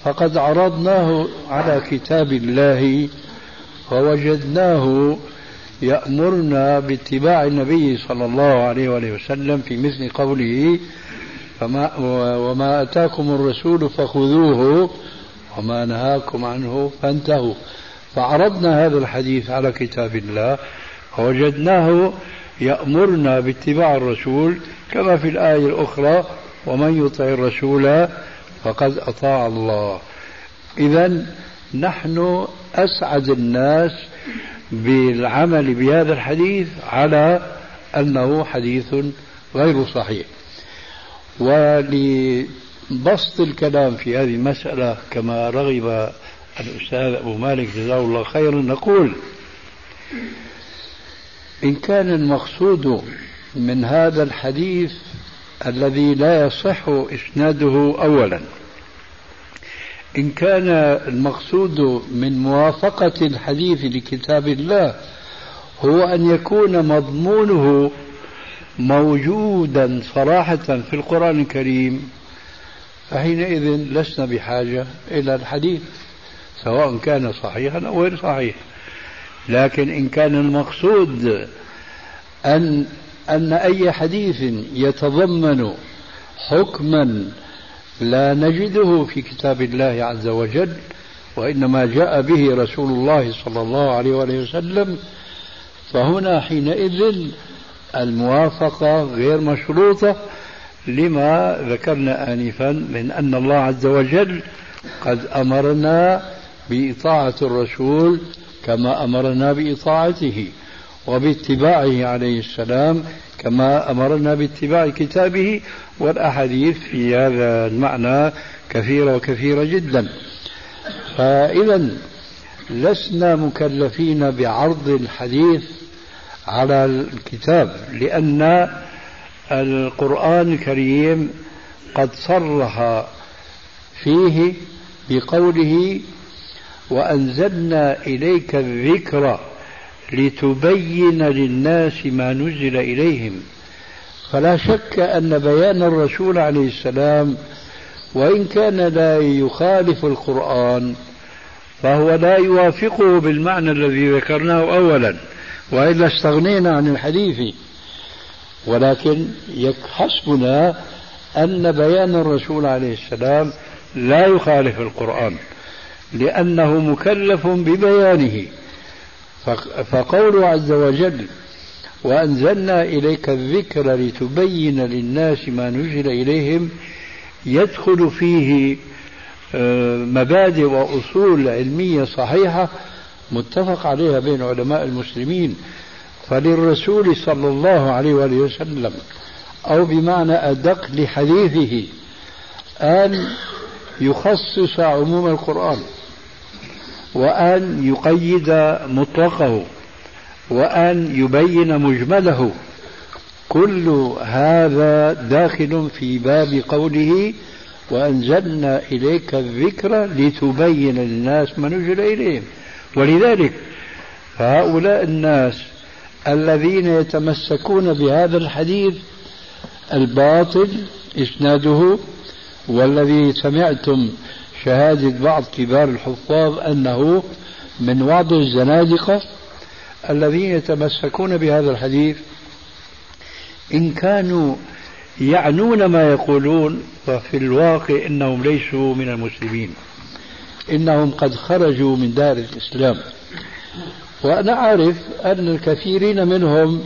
فقد عرضناه على كتاب الله فوجدناه يأمرنا باتباع النبي صلى الله عليه وآله وسلم في مثل قوله فما وما أتاكم الرسول فخذوه وما نهاكم عنه فانتهوا. فعرضنا هذا الحديث على كتاب الله فوجدناه يأمرنا باتباع الرسول كما في الآية الأخرى ومن يطع الرسول فقد أطاع الله. إذا نحن أسعد الناس بالعمل بهذا الحديث على أنه حديث غير صحيح. ولبسط الكلام في هذه المسألة كما رغب الأستاذ أبو مالك جزاه الله خيرا نقول إن كان المقصود من هذا الحديث الذي لا يصح إسناده أولا إن كان المقصود من موافقة الحديث لكتاب الله هو أن يكون مضمونه موجودا صراحة في القرآن الكريم فحينئذ لسنا بحاجة إلى الحديث سواء كان صحيحا أو غير صحيح. لكن إن كان المقصود أن أن أي حديث يتضمن حكما لا نجده في كتاب الله عز وجل وإنما جاء به رسول الله صلى الله عليه وآله وسلم فهنا حينئذ الموافقة غير مشروطة لما ذكرنا آنفا من أن الله عز وجل قد أمرنا بإطاعة الرسول كما أمرنا بإطاعته وباتباعه عليه السلام كما أمرنا باتباع كتابه والأحاديث في هذا المعنى كثيرة وكثيرة جدا. فإذا لسنا مكلفين بعرض الحديث على الكتاب لأن القرآن الكريم قد صرح فيه بقوله وأنزلنا إليك الذكر لتبين للناس ما نزل إليهم. فلا شك أن بيان الرسول عليه السلام وإن كان لا يخالف القرآن فهو لا يوافقه بالمعنى الذي ذكرناه أولا وإلا استغنينا عن الحديث. ولكن حسبنا أن بيان الرسول عليه السلام لا يخالف القرآن لأنه مكلف ببيانه. فقوله عز وجل وأنزلنا إليك الذكر لتبين للناس ما نزل إليهم يدخل فيه آه، مبادئ وأصول علمية صحيحة متفق عليها بين علماء المسلمين. فللرسول صلى الله عليه وآله وسلم أو بمعنى أدق لحديثه أن يخصص عموم القرآن. وأن يقيد مطلقه وأن يبين مجمله. كل هذا داخل في باب قوله وأنزلنا إليك الذكر لتبين للناس ما نزل إليهم. ولذلك فهؤلاء الناس الذين يتمسكون بهذا الحديث الباطل إسناده والذي سمعتم شهادة بعض كبار الحفاظ أنه من وعد الزنادقة الذين يتمسكون بهذا الحديث إن كانوا يعنون ما يقولون ففي الواقع إنهم ليسوا من المسلمين. إنهم قد خرجوا من دار الإسلام. وأنا أعرف أن الكثيرين منهم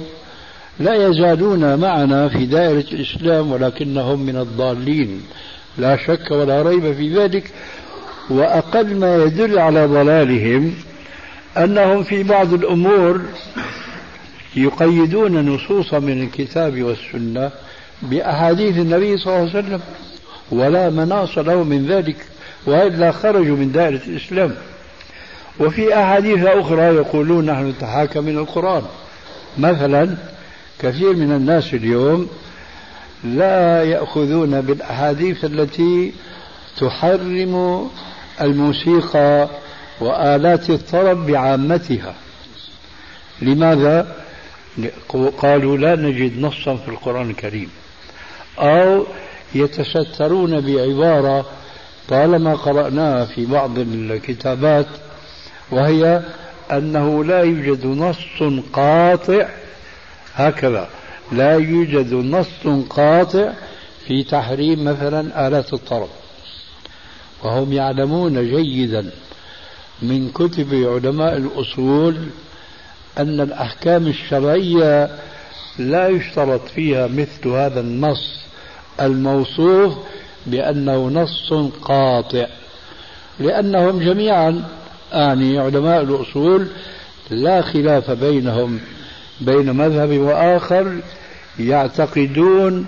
لا يزالون معنا في دائرة الإسلام ولكنهم من الضالين. لا شك ولا ريب في ذلك. وأقل ما يدل على ضلالهم أنهم في بعض الأمور يقيدون نصوصا من الكتاب والسنة بأحاديث النبي صلى الله عليه وسلم ولا مناص له من ذلك وإلا خرجوا من دائرة الإسلام. وفي أحاديث أخرى يقولون نحن نتحاكم من القرآن. مثلا كثير من الناس اليوم لا يأخذون بالأحاديث التي تحرم الموسيقى وآلات الطرب بعامتها. لماذا؟ قالوا لا نجد نصا في القرآن الكريم. أو يتسترون بعبارة طالما قرأناها في بعض الكتابات وهي أنه لا يوجد نص قاطع هكذا. لا يوجد نص قاطع في تحريم مثلا آلات الطرب. وهم يعلمون جيدا من كتب علماء الأصول أن الأحكام الشرعية لا يشترط فيها مثل هذا النص الموصوف بأنه نص قاطع. لأنهم جميعا أعني علماء الأصول لا خلاف بينهم بين مذهب وآخر يعتقدون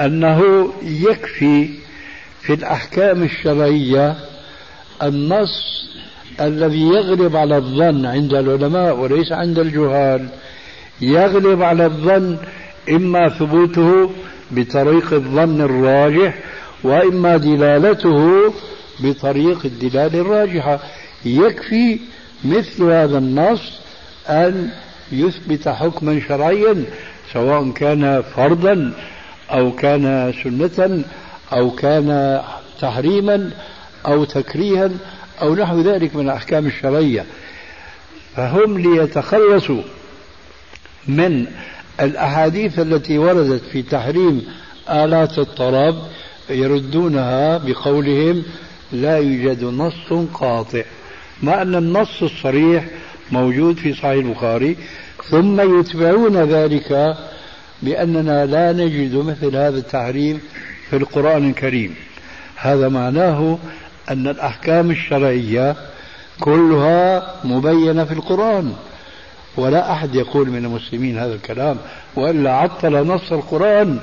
أنه يكفي في الأحكام الشرعية النص الذي يغلب على الظن عند العلماء وليس عند الجهال يغلب على الظن إما ثبوته بطريق الظن الراجح وإما دلالته بطريق الدلالة الراجحة. يكفي مثل هذا النص أن يثبت حكما شرعيا سواء كان فرضا أو كان سنة أو كان تحريما أو تكريها أو نحو ذلك من الأحكام الشرعية. فهم ليتخلصوا من الأحاديث التي وردت في تحريم آلات الطرب يردونها بقولهم لا يوجد نص قاطع مع أن النص الصريح موجود في صحيح البخاري. ثم يتبعون ذلك بأننا لا نجد مثل هذا التحريم في القرآن الكريم. هذا معناه أن الأحكام الشرعية كلها مبينة في القرآن ولا أحد يقول من المسلمين هذا الكلام وإلا عطل نص القرآن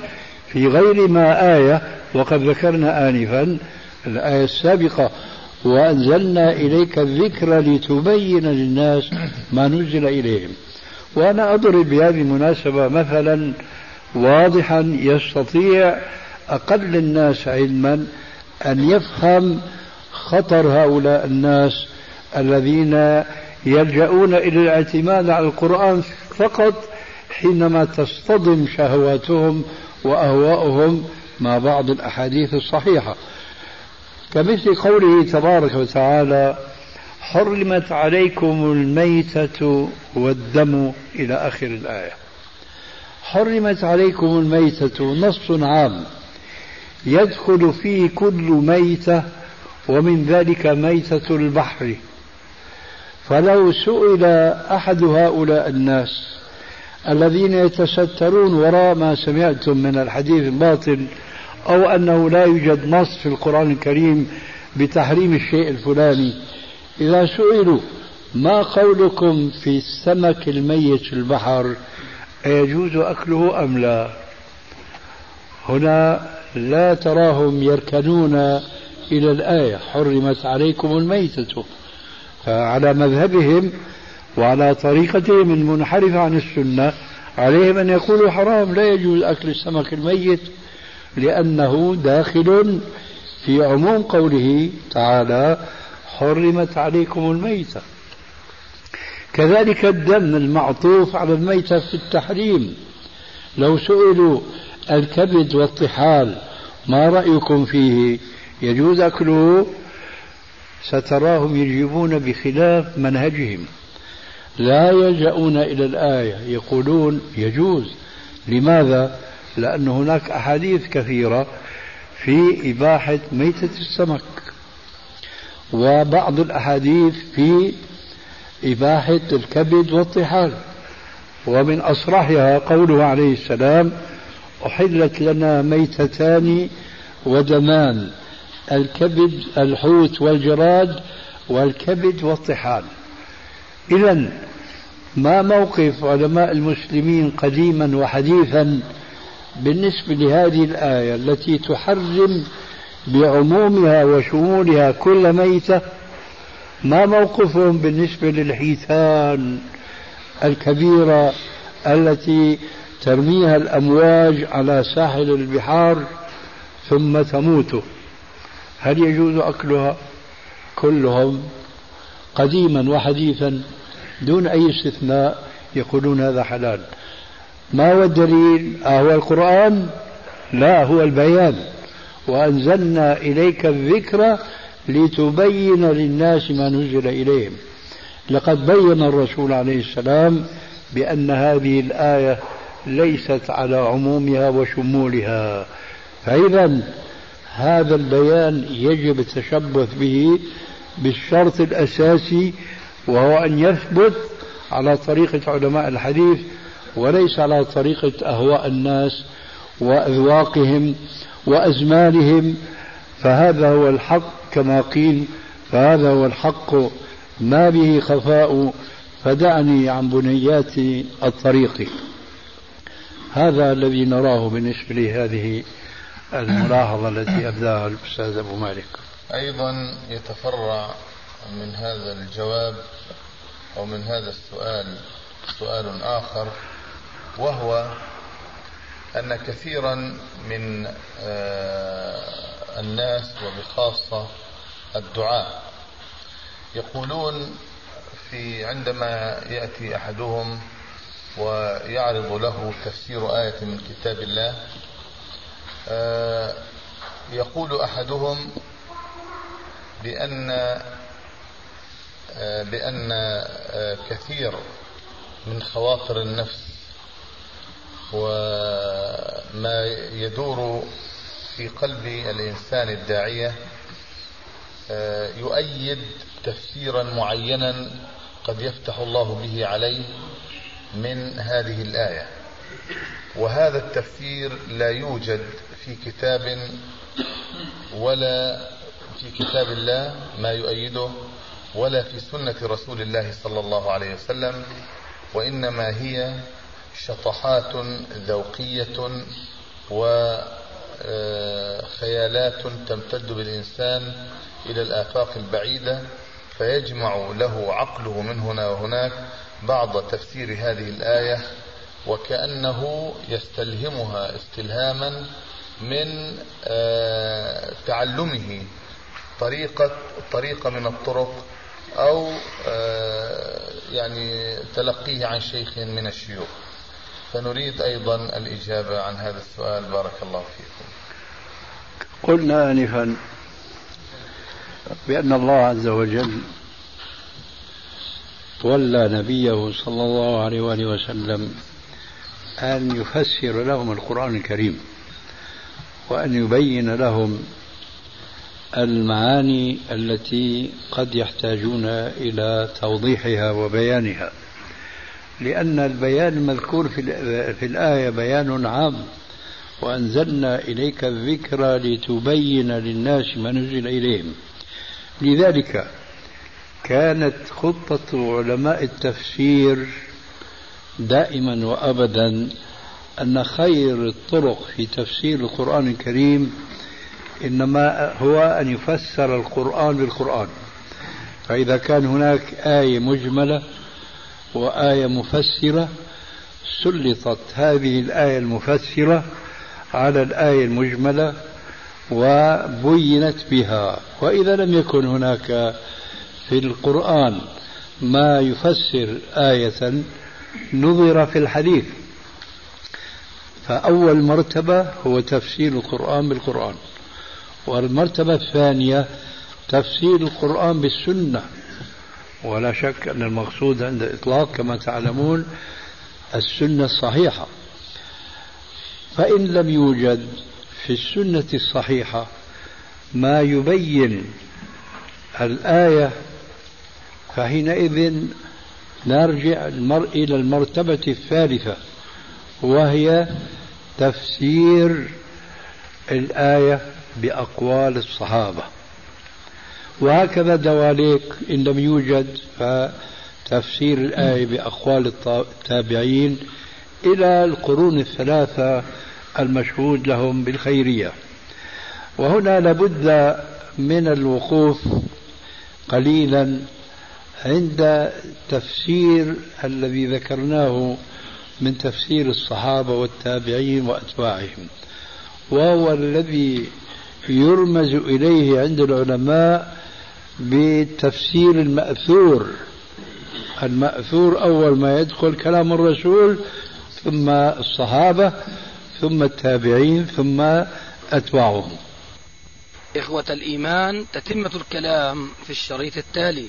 في غير ما آية وقد ذكرنا آنفا الآية السابقة وأنزلنا إليك الذكر لتبين للناس ما نزل إليهم. وأنا أضرب بهذه المناسبة مثلا واضحا يستطيع أقل الناس علما أن يفهم خطر هؤلاء الناس الذين يلجؤون إلى الاعتماد على القرآن فقط حينما تصطدم شهواتهم وأهواؤهم مع بعض الأحاديث الصحيحة. كمثل قوله تبارك وتعالى حرمت عليكم الميتة والدم إلى آخر الآية. حرمت عليكم الميتة نص عام يدخل فيه كل ميتة ومن ذلك ميتة البحر. فلو سئل أحد هؤلاء الناس الذين يتسترون وراء ما سمعتم من الحديث الباطل أو أنه لا يوجد نص في القرآن الكريم بتحريم الشيء الفلاني إذا سئلوا ما قولكم في السمك الميت في البحر؟ أيجوز أكله أم لا؟ هنا لا تراهم يركنون إلى الآية حرمت عليكم الميتة. فعلى مذهبهم وعلى طريقتهم المنحرفة عن السنة عليهم أن يقولوا حرام لا يجوز أكل السمك الميت لأنه داخل في عموم قوله تعالى حرمت عليكم الميتة. كذلك الدم المعطوف على الميتة في التحريم. لو سئلوا الكبد والطحال ما رأيكم فيه يجوز أكله؟ ستراهم يجيبون بخلاف منهجهم. لا يلجؤون إلى الآية. يقولون يجوز. لماذا؟ لأن هناك أحاديث كثيرة في إباحة ميتة السمك. وبعض الأحاديث في إباحة الكبد والطحال. ومن أصرحها قوله عليه السلام أحلت لنا ميتتان ودمان الكبد الحوت والجراد والكبد والطحال. إذا ما موقف علماء المسلمين قديما وحديثا بالنسبة لهذه الآية التي تحرم بعمومها وشمولها كل ميتة ما موقفهم بالنسبة للحيتان الكبيرة التي ترميها الأمواج على ساحل البحار ثم تموت هل يجوز أكلها كلهم قديما وحديثا دون أي استثناء؟ يقولون هذا حلال. ما هو الدليل؟ أهو القرآن؟ لا هو البيان. وأنزلنا إليك الذكر لتبين للناس ما نزل إليهم. لقد بين الرسول عليه السلام بأن هذه الآية ليست على عمومها وشمولها. فإذا هذا البيان يجب التشبث به بالشرط الأساسي وهو أن يثبت على طريقة علماء الحديث وليس على طريقة أهواء الناس وأذواقهم وأزمانهم فهذا هو الحق كما قيل فهذا هو الحق ما به خفاء فدعني عن بنيات الطريق. هذا الذي نراه بالنسبة لهذه الملاحظة التي أبداها الأستاذ أبو مالك. أيضا يتفرع من هذا الجواب أو من هذا السؤال سؤال آخر وهو أن كثيرا من آه، الناس وبخاصة الدعاء يقولون في عندما يأتي أحدهم ويعرض له تفسير آية من كتاب الله آه، يقول أحدهم بأن آه، بأن كثير من خواطر النفس وما يدور في قلب الإنسان الداعية آه، يؤيد تفسيرا معينا قد يفتح الله به عليه من هذه الآية. وهذا التفسير لا يوجد في كتاب ولا في كتاب الله ما يؤيده ولا في سنة رسول الله صلى الله عليه وسلم وإنما هي شطحات ذوقية وخيالات تمتد بالإنسان إلى الآفاق البعيدة فيجمع له عقله من هنا وهناك بعض تفسير هذه الآية وكأنه يستلهمها استلهاما من آه، تعلمه طريقة طريقة من الطرق أو آه، يعني تلقيه عن شيخ من الشيوخ. فنريد أيضا الإجابة عن هذا السؤال. بارك الله فيكم. قلنا آنفا بأن الله عز وجل ولى نبيه صلى الله عليه وآله وسلم أن يفسر لهم القرآن الكريم وأن يبين لهم المعاني التي قد يحتاجون إلى توضيحها وبيانها. لأن البيان المذكور في, في الآية بيان عام وأنزلنا إليك الذكر لتبين للناس ما نزل إليهم. لذلك كانت خطة علماء التفسير دائما وأبدا أن خير الطرق في تفسير القرآن الكريم إنما هو أن يفسر القرآن بالقرآن. فإذا كان هناك آية مجملة وآية مفسرة سلطت هذه الآية المفسرة على الآية المجملة وبينت بها. وإذا لم يكن هناك في القرآن ما يفسر آية نظر في الحديث فأول مرتبة هو تفسير القرآن بالقرآن والمرتبة الثانية تفسير القرآن بالسنة. ولا شك أن المقصود عند الإطلاق كما تعلمون السنة الصحيحة. فإن لم يوجد في السنة الصحيحة ما يبين الآية فحينئذ نرجع المرء إلى المرتبة الثالثة وهي تفسير الآية بأقوال الصحابة. وهكذا دواليك إن لم يوجد فتفسير الآية بأقوال التابعين إلى القرون الثلاثة المشهود لهم بالخيرية. وهنا لابد من الوقوف قليلا عند تفسير الذي ذكرناه من تفسير الصحابة والتابعين وأتباعهم وهو الذي يرمز إليه عند العلماء بتفسير المأثور. المأثور أول ما يدخل كلام الرسول ثم الصحابة ثم التابعين ثم أتباعهم. إخوة الإيمان تتمة الكلام في الشريط التالي.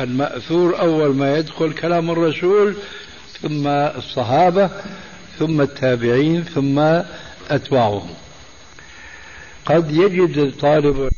المأثور أول ما يدخل كلام الرسول ثم الصحابة ثم التابعين ثم أتباعهم. قد يجد طالب